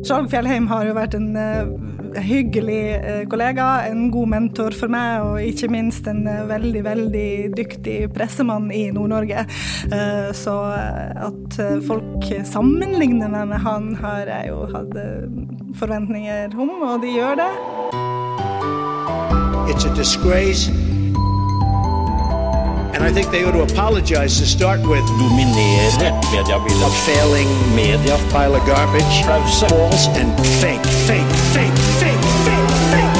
Skjalg Fjellheim har jo vært en uh, hyggelig uh, kollega, en god mentor for meg, og ikke minst en uh, veldig, veldig dyktig pressemann i Nord-Norge. så at folk sammenligner meg med han, har jeg jo hatt forventninger om, og de gjør det. It's a disgrace. Dominere mediebildet. A failing media. Pile of garbage. False. False and fake, fake, fake, fake, fake, fake.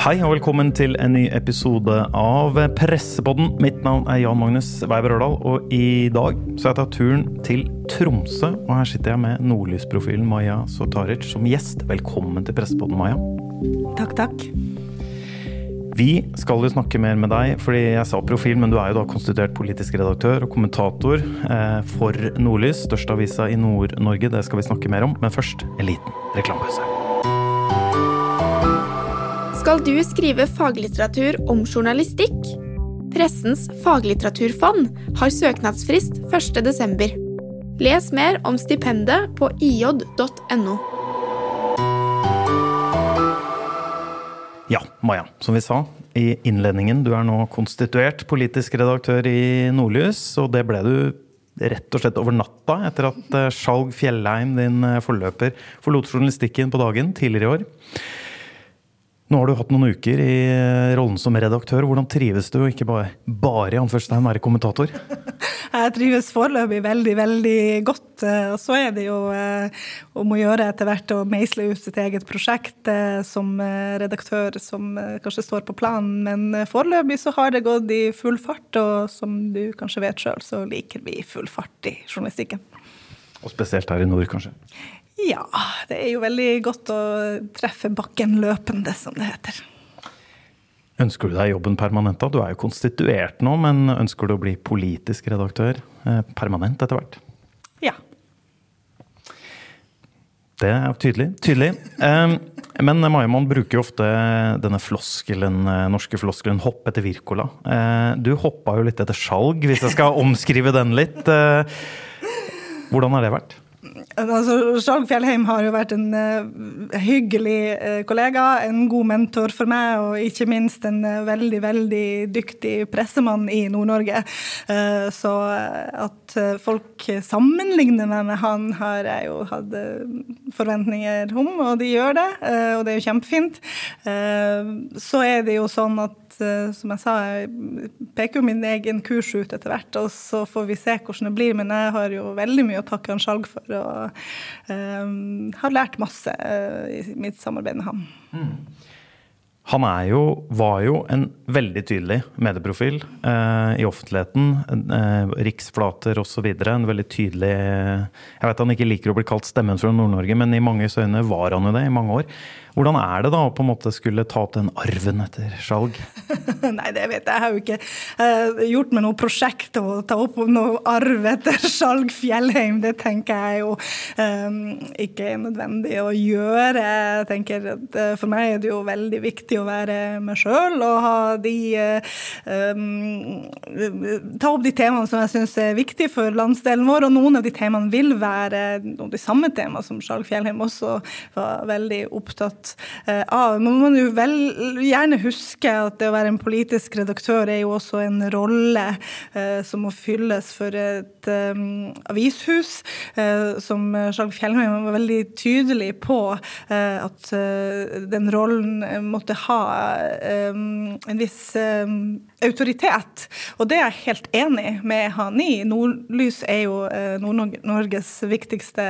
Hei og velkommen til en ny episode av Pressepodden. Mitt navn er Jan Magnus Weiber Ørdal, og i dag så har jeg tatt turen til Tromsø. Og her sitter jeg med nordlysprofilen Maja Sotaric som gjest. Velkommen til Pressepodden, Maja. Takk, takk. Vi skal jo snakke mer med deg, fordi jeg sa profil, men du er jo da konstituert politisk redaktør og kommentator eh, for Nordlys, største avisa i Nord-Norge. Det skal vi snakke mer om, men først en liten reklamepause. Skal du skrive faglitteratur om journalistikk? Pressens faglitteraturfond har søknadsfrist 1.12. Les mer om stipendet på ij.no. Ja, Maja, som vi sa i innledningen, du er nå konstituert politisk redaktør i Nordlys, og det ble du rett og slett over natta etter at eh, Skjalg Fjellheim, din eh, forløper, forlot journalistikken på dagen tidligere i år. Nå har du hatt noen uker i eh, rollen som redaktør. Hvordan trives du, ikke bare, bare i anførselstegn være kommentator? Jeg trives foreløpig veldig, veldig godt. Eh, og så er det jo eh, om å gjøre etter hvert å meisle ut sitt eget prosjekt som redaktør, som kanskje står på planen. Men foreløpig så har det gått i full fart, og som du kanskje vet sjøl, så liker vi full fart i journalistikken. Og spesielt her i nord, kanskje? Ja, det er jo veldig godt å treffe bakken løpende, som det heter. Ønsker du deg jobben permanent? da? Du er jo konstituert nå, men ønsker du å bli politisk redaktør eh, permanent etter hvert? Ja. Det er tydelig. Tydelig. Men Maimon bruker jo ofte denne floskelen, eh, norske floskelen 'hopp etter Wirkola'. Uh, du hoppa jo litt etter Skjalg, hvis jeg skal omskrive den litt. Hvordan har det vært? Altså, Skjalg Fjellheim har jo vært en uh, hyggelig uh, kollega, en god mentor for meg, og ikke minst en uh, veldig, veldig dyktig pressemann i Nord-Norge. så at folk sammenligner meg med han, har jeg jo hatt forventninger om, og de gjør det. og det er jo kjempefint. så er det jo sånn at som jeg sa, jeg peker jo min egen kurs ut etter hvert, og så får vi se hvordan det blir. Men jeg har jo veldig mye å takke han Skjalg for. og um, har lært masse uh, i mitt samarbeid med ham. Mm. Han jo, var jo en veldig tydelig medieprofil eh, i offentligheten. Eh, riksflater osv. En veldig tydelig Jeg vet han ikke liker å bli kalt stemmen fra Nord-Norge, men i manges øyne var han jo det i mange år. Hvordan er det da å på en måte skulle ta opp den arven etter Skjalg? Nei, det vet jeg. Jeg har jo ikke uh, gjort meg noe prosjekt å ta opp noe arv etter Skjalg Fjellheim. Det tenker jeg jo um, ikke er nødvendig å gjøre. Jeg tenker at uh, For meg er det jo veldig viktig å være meg sjøl og ha de uh, um, Ta opp de temaene som jeg syns er viktige for landsdelen vår, og noen av de temaene vil være de samme temaene som Skjalg Fjellheim også var veldig opptatt opptatt eh, av. Man må jo vel gjerne huske at det å være en politisk redaktør er jo også en rolle eh, som må fylles for et um, avishus. Eh, som Skjalg Fjellheim var veldig tydelig på eh, at eh, den rollen måtte ha en viss autoritet. Og det er jeg helt enig med han i. Nordlys er jo Nord-Norges viktigste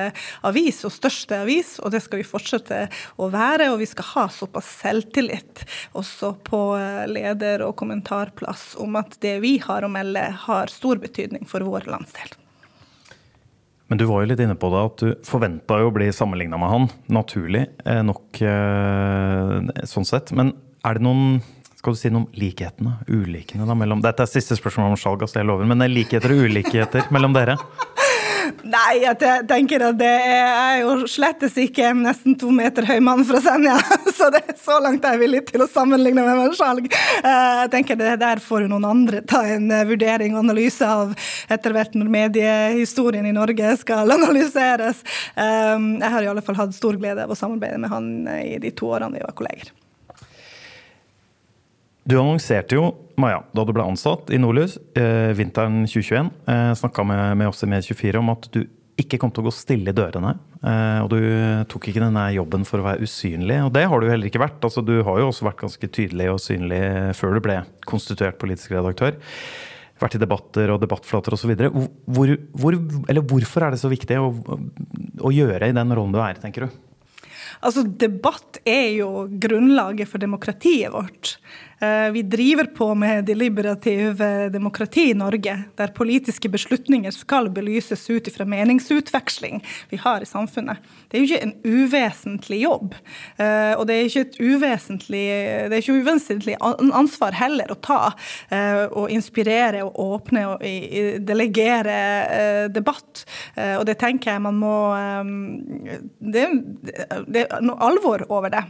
avis og største avis, og det skal vi fortsette å være være, og vi skal ha såpass selvtillit også på eh, leder- og kommentarplass om at det vi har å melde, har stor betydning for vår landsdel. Men du var jo litt inne på det at du forventa å bli sammenligna med han. Naturlig eh, nok eh, sånn sett. Men er det noen skal du si noe om likhetene, ulikene da, mellom Dette er siste spørsmål om Skjalg, jeg lover, men er likheter og ulikheter mellom dere? Nei, jeg tenker at det er, jeg er jo slettes ikke en nesten to meter høy mann fra Senja. Så det er så langt jeg er villig til å sammenligne med meg selv. Eh, jeg tenker det Der får jo noen andre ta en eh, vurdering og analyse av etter hvert når mediehistorien i Norge skal analyseres. Eh, jeg har i alle fall hatt stor glede av å samarbeide med han i de to årene vi var kolleger. Du annonserte jo, Maja, da du ble ansatt i Nordlys eh, vinteren 2021, eh, snakka med, med oss i Med24 om at du ikke kom til å gå stille i dørene. Eh, og du tok ikke denne jobben for å være usynlig, og det har du heller ikke vært. Altså, du har jo også vært ganske tydelig og synlig før du ble konstituert politisk redaktør. Vært i debatter og debattflater osv. Hvor, hvor, hvorfor er det så viktig å, å gjøre i den rollen du er, tenker du? Altså, Debatt er jo grunnlaget for demokratiet vårt. Eh, vi driver på med deliberativ eh, demokrati i Norge, der politiske beslutninger skal belyses ut fra meningsutveksling vi har i samfunnet. Det er jo ikke en uvesentlig jobb. Eh, og det er ikke et uvesentlig, det er ikke uvesentlig ansvar heller å ta. Å inspirere og åpne og delegere debatt. Og det tenker jeg man må Det, det er noe alvor over det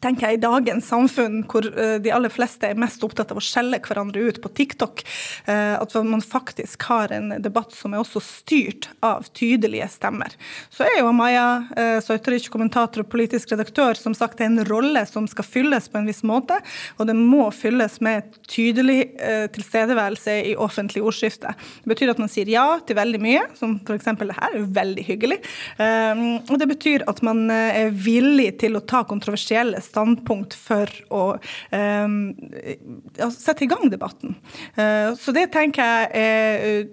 tenker jeg, i dagens samfunn, hvor uh, de aller fleste er mest opptatt av å skjelle hverandre ut på TikTok, uh, at man faktisk har en debatt som er også styrt av tydelige stemmer. Så er jo Maja uh, kommentator og politisk redaktør, som sagt en rolle som skal fylles på en viss måte, og det må fylles med tydelig tilstedeværelse i offentlig ordskifte. Det betyr at man sier ja til veldig mye, som f.eks. det her er veldig hyggelig. og det betyr at man er villig til å ta kontroversielle standpunkt for å um, sette i gang debatten. Uh, så det tenker jeg er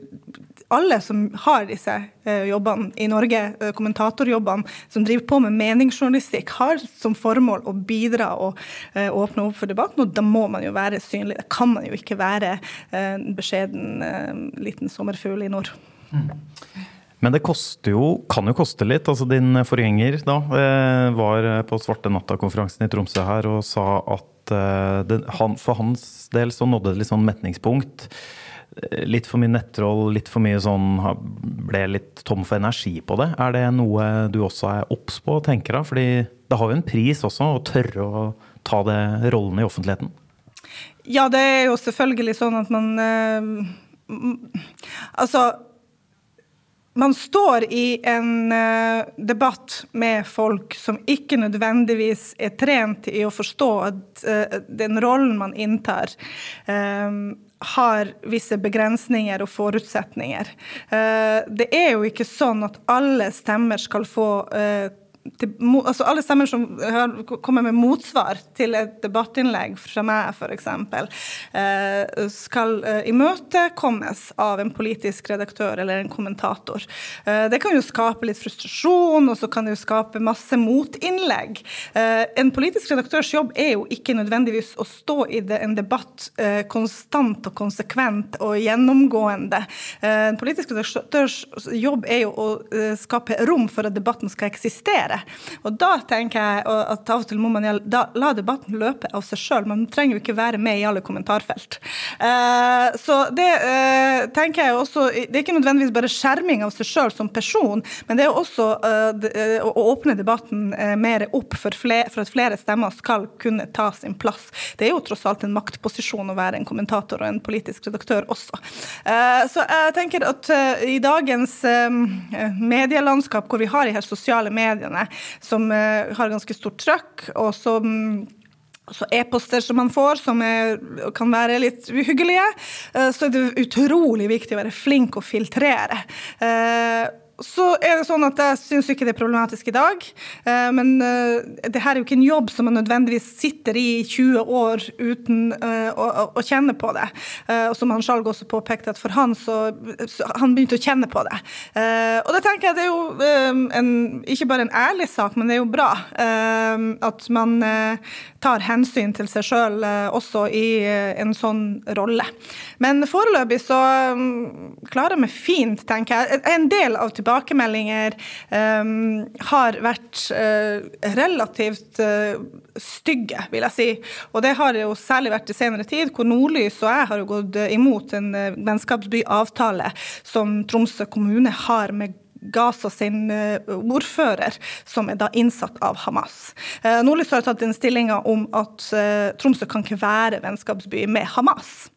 alle som har disse uh, jobbene i Norge, kommentatorjobbene, som driver på med meningsjournalistikk, har som formål å bidra og åpne opp for debatten. Og da må man jo være synlig. Da kan man jo ikke være en beskjeden liten sommerfugl i nord. Mm. Men det jo, kan jo koste litt. Altså Din forgjenger da, eh, var på Svarte natta-konferansen i Tromsø her og sa at eh, det, han, for hans del så nådde det litt sånn metningspunkt. Eh, litt for mye nettroll, litt for mye sånn Ble litt tom for energi på det. Er det noe du også er obs på, tenker av? Fordi det har jo en pris også, å tørre å ta det rollen i offentligheten. Ja, det er jo selvfølgelig sånn at man Altså man står i en uh, debatt med folk som ikke nødvendigvis er trent i å forstå at uh, den rollen man inntar, um, har visse begrensninger og forutsetninger. Det er jo ikke sånn at alle stemmer skal få til, altså alle stemmer som kommer med motsvar til et debattinnlegg fra meg, f.eks., eh, skal eh, imøtekommes av en politisk redaktør eller en kommentator. Eh, det kan jo skape litt frustrasjon, og så kan det jo skape masse motinnlegg. En politisk redaktørs jobb er jo ikke nødvendigvis å stå i en debatt konstant og konsekvent og gjennomgående. En politisk redaktørs jobb er jo å skape rom for at debatten skal eksistere. Og da tenker jeg at av og til må man la debatten løpe av seg sjøl. Man trenger jo ikke være med i alle kommentarfelt. Eh, så det eh, tenker jeg også Det er ikke nødvendigvis bare skjerming av seg sjøl som person, men det er også eh, å åpne debatten mer opp for, flere, for at flere stemmer skal kunne ta sin plass. Det er jo tross alt en maktposisjon å være en kommentator og en politisk redaktør også. Så jeg tenker at i dagens medielandskap hvor vi har de her sosiale mediene, som eh, har ganske stort trøkk, og som så e-poster som man får, som er, kan være litt uhyggelige. Eh, så er det utrolig viktig å være flink å filtrere. Så er det sånn at Jeg syns ikke det er problematisk i dag. Eh, men eh, det her er jo ikke en jobb som man nødvendigvis sitter i 20 år uten eh, å, å kjenne på det. Og som han Skjalg også påpekte, at for han så, Han begynte å kjenne på det. Og da tenker jeg det er jo en, ikke bare en ærlig sak, men det er jo bra at man tar hensyn til seg sjøl også i en sånn rolle. Men foreløpig så klarer jeg meg fint, tenker jeg. En del av tilbakemeldinger um, har vært uh, relativt uh, stygge, vil jeg si. Og det har jo særlig vært i senere tid, hvor Nordlys og jeg har gått imot en vennskapsbyavtale som Tromsø kommune har med Gaza sin ordfører, som er da innsatt av Hamas. Nordlys har tatt inn stillinga om at Tromsø kan ikke være vennskapsby med Hamas.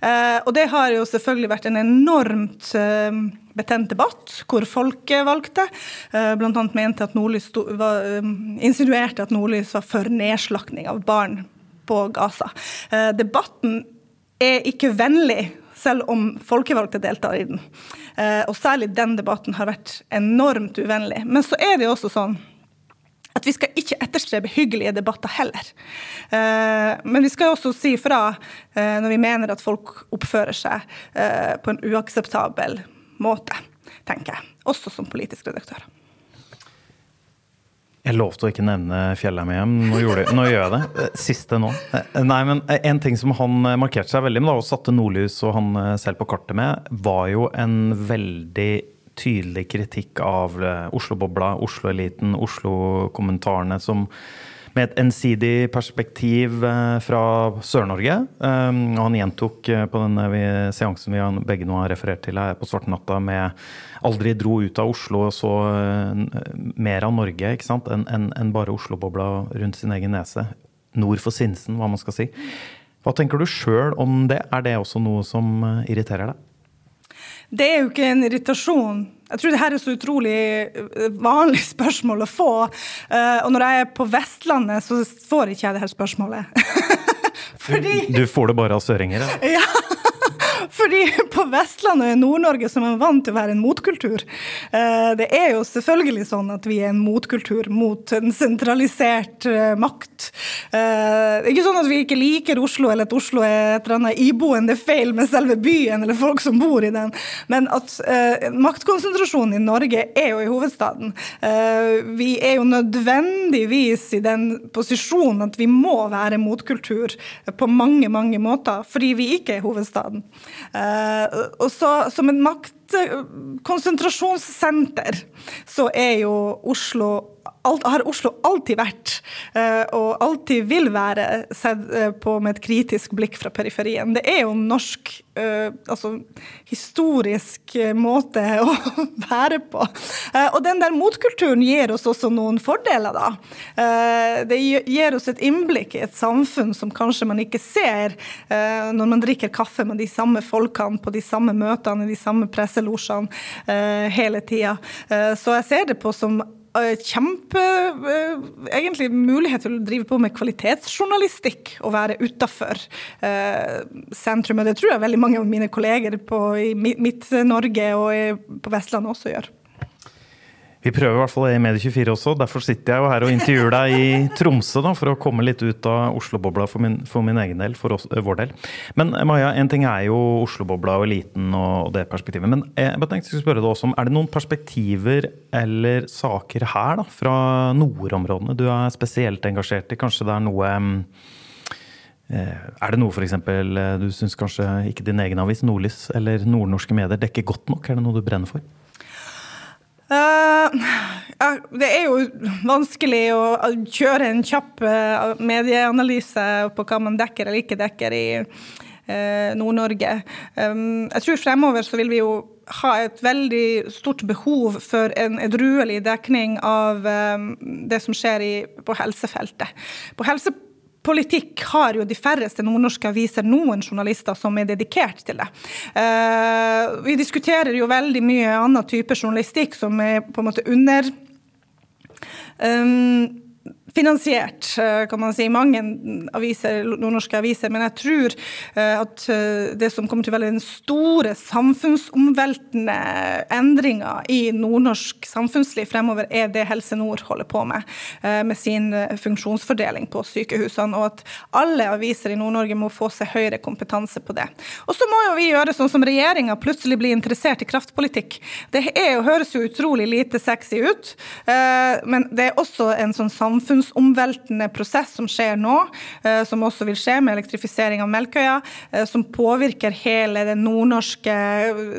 Eh, og det har jo selvfølgelig vært en enormt eh, betent debatt, hvor folkevalgte valgte. bl.a. mente at Nordlys insinuerte at Nordlys var for nedslakting av barn på Gaza. Debatten er ikke vennlig, selv om folkevalgte deltar i den. Og særlig den debatten har vært enormt uvennlig. Men så er det jo også sånn at vi skal ikke etterstrebe hyggelige debatter heller. Eh, men vi skal også si fra eh, når vi mener at folk oppfører seg eh, på en uakseptabel måte, tenker jeg. Også som politisk redaktør. Jeg lovte å ikke nevne Fjellheim. Nå, nå, gjør jeg det. Siste nå. Nei, men En ting som han markerte seg veldig med, og satte nordlys og han selv på kartet med, var jo en veldig tydelig kritikk av eh, Oslo-bobla, Oslo-eliten, Oslo-kommentarene som med et ensidig perspektiv eh, fra Sør-Norge. Um, han gjentok eh, på denne seansen vi begge nå har referert til her på Svartenatta, med aldri dro ut av Oslo og så mer av Norge ikke sant, enn en bare Oslo-bobla rundt sin egen nese. Nord for Sinsen, hva man skal si. Hva tenker du sjøl om det? Er det også noe som irriterer deg? Det er jo ikke en irritasjon. Jeg tror det her er så utrolig eh, vanlig spørsmål å få. Eh, og når jeg er på Vestlandet, så får ikke jeg det her spørsmålet. Fordi... Du får det bare av søringer? Ja. Fordi på Vestlandet og i Nord-Norge som er vant til å være en motkultur. Eh, det er jo selvfølgelig sånn at vi er en motkultur mot en sentralisert eh, makt. Eh, det er ikke sånn at vi ikke liker Oslo, eller at Oslo er et eller annet iboende feil med selve byen eller folk som bor i den, men at maktkonsentrasjonen i Norge er jo i hovedstaden. Vi er jo nødvendigvis i den posisjonen at vi må være motkultur på mange, mange måter, fordi vi ikke er hovedstaden. Eh, og så som en maktkonsentrasjonssenter så er jo Oslo alt, har Oslo alltid vært, eh, og alltid vil være, sett eh, på med et kritisk blikk fra periferien. Det er jo norsk, eh, altså historisk måte å være på. Og den der motkulturen gir oss også noen fordeler, da. Det gir oss et innblikk i et samfunn som kanskje man ikke ser når man drikker kaffe med de samme folkene på de samme møtene, i de samme presselosjene hele tida. Så jeg ser det på som Eh, kjempe eh, egentlig mulighet til å drive på med kvalitetsjournalistikk og være utafor eh, sentrum. Og det tror jeg veldig mange av mine kolleger på, i Midt-Norge og på Vestlandet også gjør. Vi prøver i hvert fall det i Medie24 også. Derfor sitter jeg jo her og intervjuer deg i Tromsø, da, for å komme litt ut av Oslo-bobla for, for, min egen del, for oss, eh, vår del. Men eh, Maja, en ting er jo Oslo-bobla og eliten og, det perspektivet. Men eh, jeg tenkte jeg skulle spørre deg også om, er det noen perspektiver eller saker her da, fra nordområdene du er spesielt engasjert i? Kanskje det er noe er det noe f.eks. du syns kanskje ikke din egen avis, Nordlys eller nordnorske medier, dekker godt nok? Er det noe du brenner for? Uh, ja, det er jo vanskelig å kjøre en kjapp uh, medieanalyse på hva man dekker eller ikke dekker i uh, Nord-Norge. Um, jeg tror fremover så vil vi jo ha et veldig stort behov for en edruelig dekning av um, det som skjer i, på helsefeltet. På helsefeltet politikk har jo de færreste nordnorske aviser noen journalister som er dedikert til det. Uh, vi diskuterer jo veldig mye annen type journalistikk som er på en måte under um, finansiert, eh, kan man si, mange aviser, nordnorske aviser. Men jeg tror eh, at eh, det som kommer til å være den store samfunnsomveltende endringa i nordnorsk samfunnsliv fremover, er det Helse Nord holder på med, med sin funksjonsfordeling på sykehusene. Og at alle aviser i Nord-Norge må få seg høyere kompetanse på det. Og så må jo vi gjøre sånn som regjeringa, plutselig bli interessert i kraftpolitikk. Det er, høres jo utrolig lite sexy ut, men det er også en sånn samfunns samfunnsomveltende prosess som skjer nå, som også vil skje med elektrifisering av Melkøya, som påvirker hele den nordnorske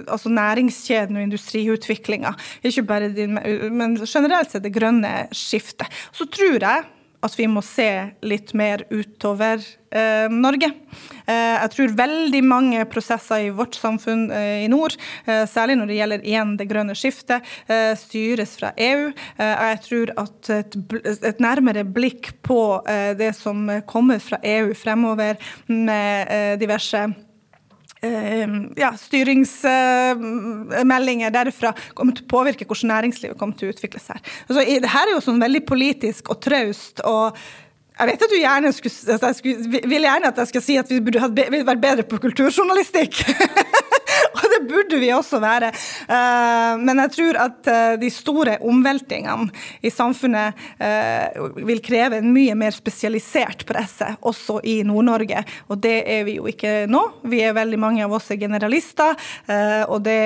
altså næringskjeden og industriutviklinga. Ikke bare din, men generelt sett det grønne skiftet. Så tror jeg at vi må se litt mer utover eh, Norge. Eh, jeg tror veldig mange prosesser i vårt samfunn eh, i nord, eh, særlig når det gjelder igjen det grønne skiftet, eh, styres fra EU. Eh, jeg tror at et, et nærmere blikk på det som kommer fra EU fremover, med diverse ja, styringsmeldinger derfra kommer til å påvirke hvordan næringslivet kommer til å utvikle seg. Altså, det her er jo sånn veldig politisk og traust. og jeg vet at du gjerne skulle, jeg skulle, vil gjerne at jeg skal si at vi burde vært bedre på kulturjournalistikk. og det burde vi også være. Eh, men jeg tror at eh, de store omveltingene i samfunnet eh, vil kreve en mye mer spesialisert presse, også i Nord-Norge. Og det er vi jo ikke nå. Vi er veldig mange av oss er generalister, og det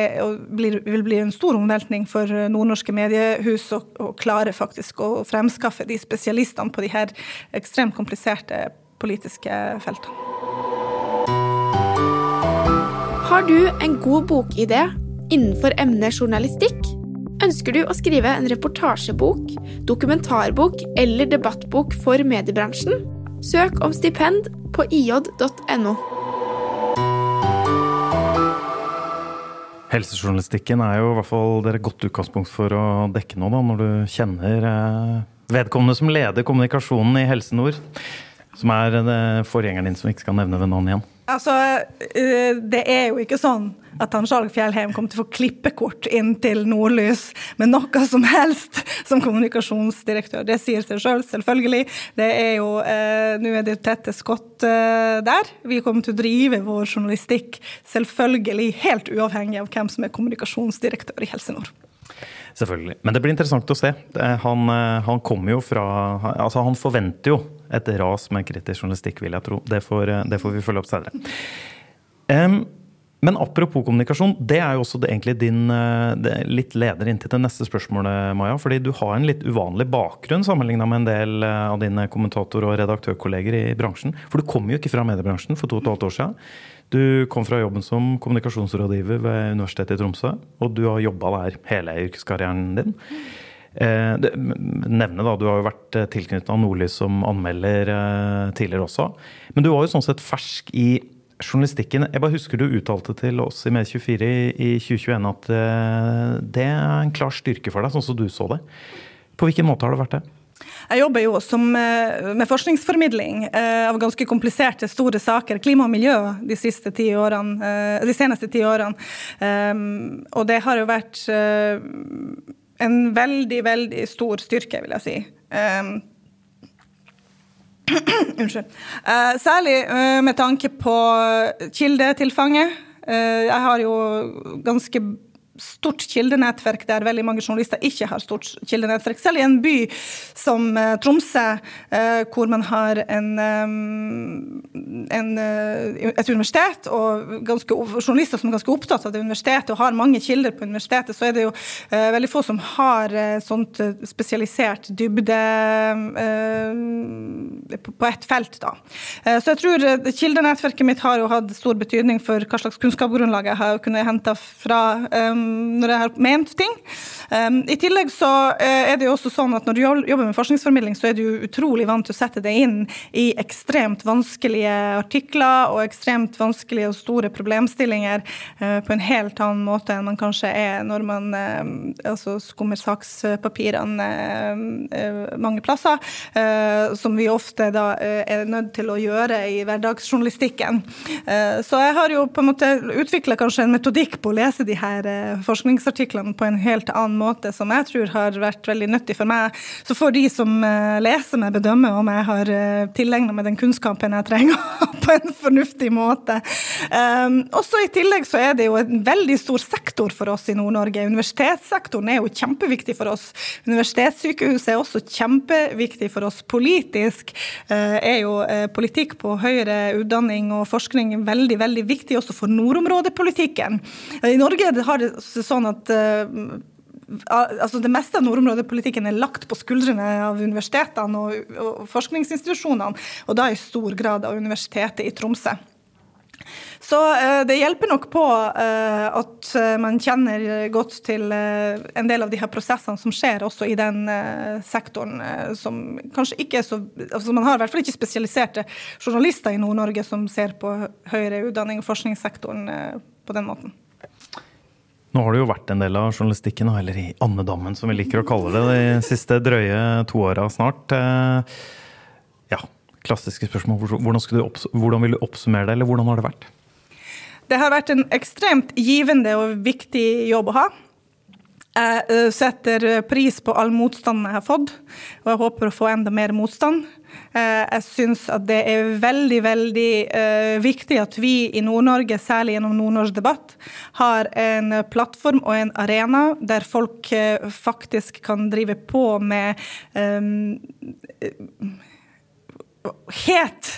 vil bli en stor omveltning for nordnorske mediehus å klare faktisk å fremskaffe de spesialistene på de her ekstremt kompliserte politiske feltene. Har du en god bokidé innenfor emnet journalistikk? Ønsker du å skrive en reportasjebok, dokumentarbok eller debattbok for mediebransjen? Søk om stipend på ij.no. Helsejournalistikken er jo i hvert fall dere godt utgangspunkt for å dekke noe, da, når du kjenner eh, vedkommende som leder kommunikasjonen i Helse Nord. Som er eh, forgjengeren din, som ikke skal nevne ved navn igjen. Altså, eh, Det er jo ikke sånn at han Skjalg Fjellheim kommer til å få klippekort inn til Nordlys med noe som helst som kommunikasjonsdirektør. Det sier seg sjøl, selv, selvfølgelig. Det er jo, eh, Nå er det tette skott eh, der. Vi kommer til å drive vår journalistikk selvfølgelig helt uavhengig av hvem som er kommunikasjonsdirektør i Helse Nord. Selvfølgelig. Men det blir interessant å se. Han, eh, han kommer jo fra Altså, han forventer jo et ras med kritisk journalistikk, vil jeg tro. Det får, eh, det får vi følge opp senere. Um, men apropos kommunikasjon, det er jo også det, egentlig din det, litt leder inn til det neste spørsmålet, Maja. Fordi du har en litt uvanlig bakgrunn sammenligna med en del av dine kommentator- og redaktørkolleger i bransjen. For du kom jo ikke fra mediebransjen for to og et halvt år siden. Du kom fra jobben som kommunikasjonsrådgiver ved Universitetet i Tromsø, og du har jobba der hele yrkeskarrieren din. Eh, nevne da, Du har jo vært tilknyttet tilknyttet Nordlys som anmelder eh, tidligere også. Men du var jo sånn sett fersk i journalistikken. Jeg bare husker du uttalte til oss i Med24 i 2021 at eh, det er en klar styrke for deg, sånn som du så det. På hvilken måte har det vært det? Jeg jobber jo som, eh, med forskningsformidling eh, av ganske kompliserte, store saker. Klima og miljø de, siste ti årene, eh, de seneste ti årene. Og det har jo vært en veldig, veldig stor styrke, vil jeg si. Unnskyld. Særlig med tanke på kildetilfanget. Jeg har jo ganske stort kildenettverk der veldig mange journalister ikke har stort kildenettverk. Selv i en by som uh, Tromsø, uh, hvor man har en, um, en, et universitet og ganske, journalister som er ganske opptatt av det universitetet og har mange kilder på universitetet, så er det jo veldig få som har sånt spesialisert dybde på ett felt. da. så jeg tror kildenettverket mitt har jo hatt stor betydning for hva slags kunnskapsgrunnlag jeg har kunnet hente fra um, når jeg har ment ting. Um, I tillegg så uh, er det jo også sånn at når du jobber med forskningsformidling, så er du utrolig vant til å sette deg inn i ekstremt vanskelige artikler og ekstremt vanskelige og store problemstillinger uh, på en helt annen måte enn man kanskje er når man uh, altså skummer sakspapirene mange plasser, som vi ofte da er nødt til å gjøre i hverdagsjournalistikken. så jeg har jo på en måte utvikla kanskje en metodikk på å lese de her forskningsartiklene på en helt annen måte, som jeg tror har vært veldig nyttig for meg. Så får de som eh, leser meg, bedømme om jeg har eh, tilegna meg den kunnskapen jeg trenger, på en fornuftig måte. Um, også I tillegg så er det jo en veldig stor sektor for oss i Nord-Norge. Universitetssektoren er jo kjempeviktig for oss. Universitetssykehuset er også kjempeviktig for oss. Politisk uh, er jo politikk på høyere utdanning og forskning veldig, veldig viktig også for nordområdepolitikken. I Norge har det sånn at uh, altså Det meste av nordområdepolitikken er lagt på skuldrene av universitetene og, og forskningsinstitusjonene, og da i stor grad av Universitetet i Tromsø. Så uh, det hjelper nok på uh, at man kjenner godt til en del av de her prosessene som skjer også i den sektoren, som kanskje ikke er så altså Man har i hvert fall ikke spesialiserte journalister i Nord-Norge som ser på høyere utdanning og forskningssektoren på den måten. Nå har du jo vært en del av journalistikken, eller i andedammen som vi liker å kalle det, de siste drøye to åra snart. Ja, klassiske spørsmål. Hvordan, du hvordan vil du oppsummere det, eller hvordan har det vært? Det har vært en ekstremt givende og viktig jobb å ha. Jeg setter pris på all motstanden jeg har fått, og jeg håper å få enda mer motstand. Eh, jeg syns at det er veldig, veldig viktig at vi i Nord-Norge, særlig gjennom Nord-Norsk debatt, har en plattform og en arena der folk faktisk kan drive på med um, het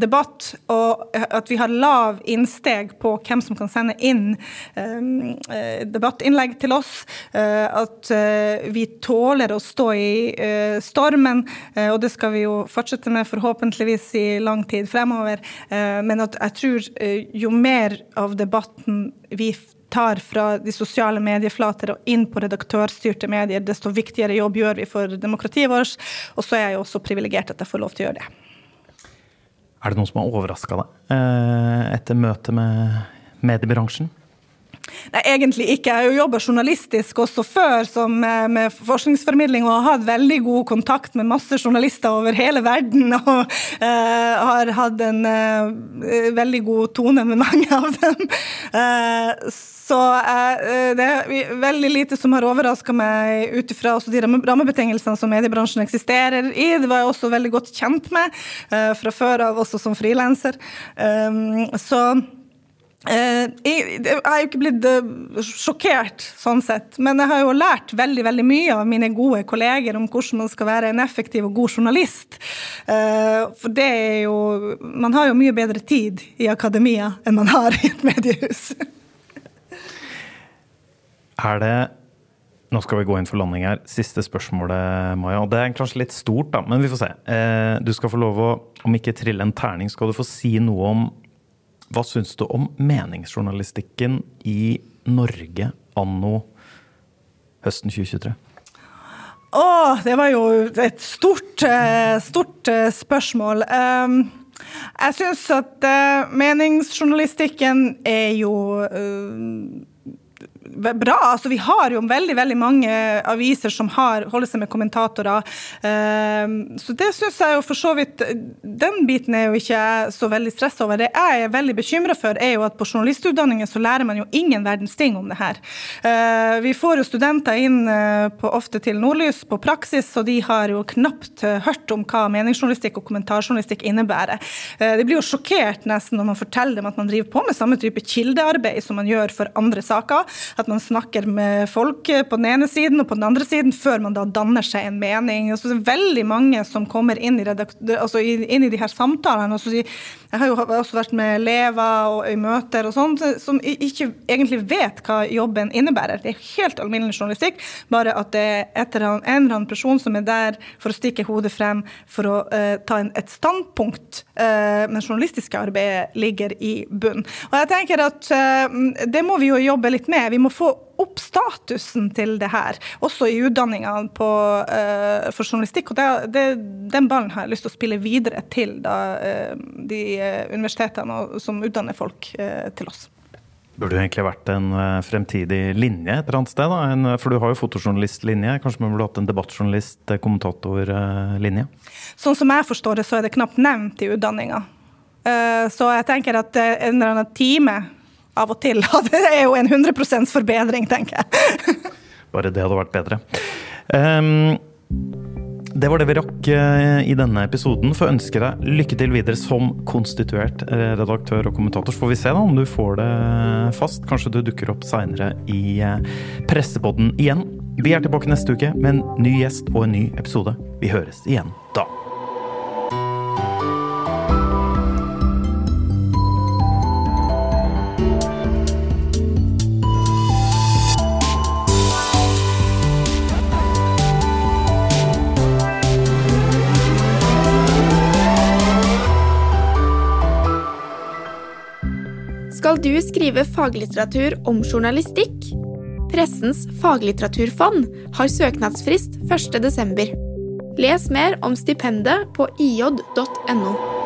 debatt, og at vi har lav innsteg på hvem som kan sende inn um, debattinnlegg til oss. Uh, at vi tåler å stå i stormen, og det skal vi jo fortsette med forhåpentligvis i lang tid fremover. men at jeg tror jo mer av debatten vi tar fra de sosiale medieflater og inn på redaktørstyrte medier, desto viktigere jobb gjør vi for demokratiet vårt. Og så er jeg jo også privilegert at jeg får lov til å gjøre det. Er det noen som har overraska deg eh, etter møtet med mediebransjen? Nei, egentlig ikke. Jeg har jo jobba journalistisk også før som eh, med forskningsformidling og har hatt veldig god kontakt med masse journalister over hele verden. Og uh, har hatt en uh, veldig god tone med mange av dem. Uh, så det er veldig lite som har overraska meg ut ifra de rammebetingelsene som mediebransjen eksisterer i. Det var jeg også veldig godt kjent med fra før av, også som frilanser. så Eh, jeg har jo ikke blitt eh, sjokkert sånn sett, men jeg har jo lært veldig veldig mye av mine gode kolleger om hvordan man skal være en effektiv og god journalist. Eh, for det er jo Man har jo mye bedre tid i akademia enn man har i et mediehus. Er det nå skal vi gå inn for landing her. Siste spørsmålet, Maja. Det er kanskje litt stort, da, men vi får se. Du skal få lov å, om ikke trille en terning, skal du få si noe om hva syns du om meningsjournalistikken i Norge anno høsten 2023? Å, det var jo et stort, eh, stort eh, spørsmål. Ehm, jeg syns at eh, meningsjournalistikken er jo bra. Altså, vi har jo veldig veldig mange aviser som har, holder seg med kommentatorer. Uh, så det syns jeg jo for så vidt Den biten er jo ikke jeg så veldig stressa over. Det jeg er veldig bekymra for, er jo at på journalistutdanningen så lærer man jo ingen verdens ting om det her. Uh, vi får jo studenter inn uh, på, ofte til Nordlys på praksis, og de har jo knapt hørt om hva meningsjournalistikk og kommentarjournalistikk innebærer. de blir jo sjokkert nesten når man forteller dem at man driver på med samme type kildearbeid som man gjør for andre saker at man snakker med folk på den ene siden og på den andre siden, før man da danner seg en mening. Og så er det veldig mange som kommer inn i, altså, inn i de her samtalene. og sier jeg har jo også vært med elever og i møter og sånn, som ikke egentlig vet hva jobben innebærer. Det er helt alminnelig journalistikk, bare at det er et en eller annen person som er der for å stikke hodet frem, for å uh, ta en, et standpunkt. Uh, men journalistiske arbeidet ligger i bunn. Og jeg tenker at uh, det må vi jo jobbe litt med. Vi må få opp statusen til det her, også i utdanningene uh, for journalistikk. Og det, det, den ballen har jeg lyst til å spille videre til da, uh, de uh, universitetene som utdanner folk til oss. Burde det egentlig vært en fremtidig linje et eller annet sted? Da. En, for du har jo fotojournalistlinje. Kanskje man burde hatt en debattjournalist-kommentatorlinje? Sånn som jeg forstår det, så er det knapt nevnt i utdanninga. Så jeg tenker at en eller annen time av og til. Det er jo en 100% forbedring, tenker jeg. Bare det hadde vært bedre. Um, det var det vi rakk eh, i denne episoden. Får ønske deg lykke til videre som konstituert eh, redaktør og kommentator. Så får vi se da om du får det fast. Kanskje du dukker opp seinere i eh, Pressepodden igjen. Vi er tilbake neste uke med en ny gjest og en ny episode. Vi høres igjen da. Skal du skrive faglitteratur om journalistikk? Pressens faglitteraturfond har søknadsfrist 1.12. Les mer om stipendet på ij.no.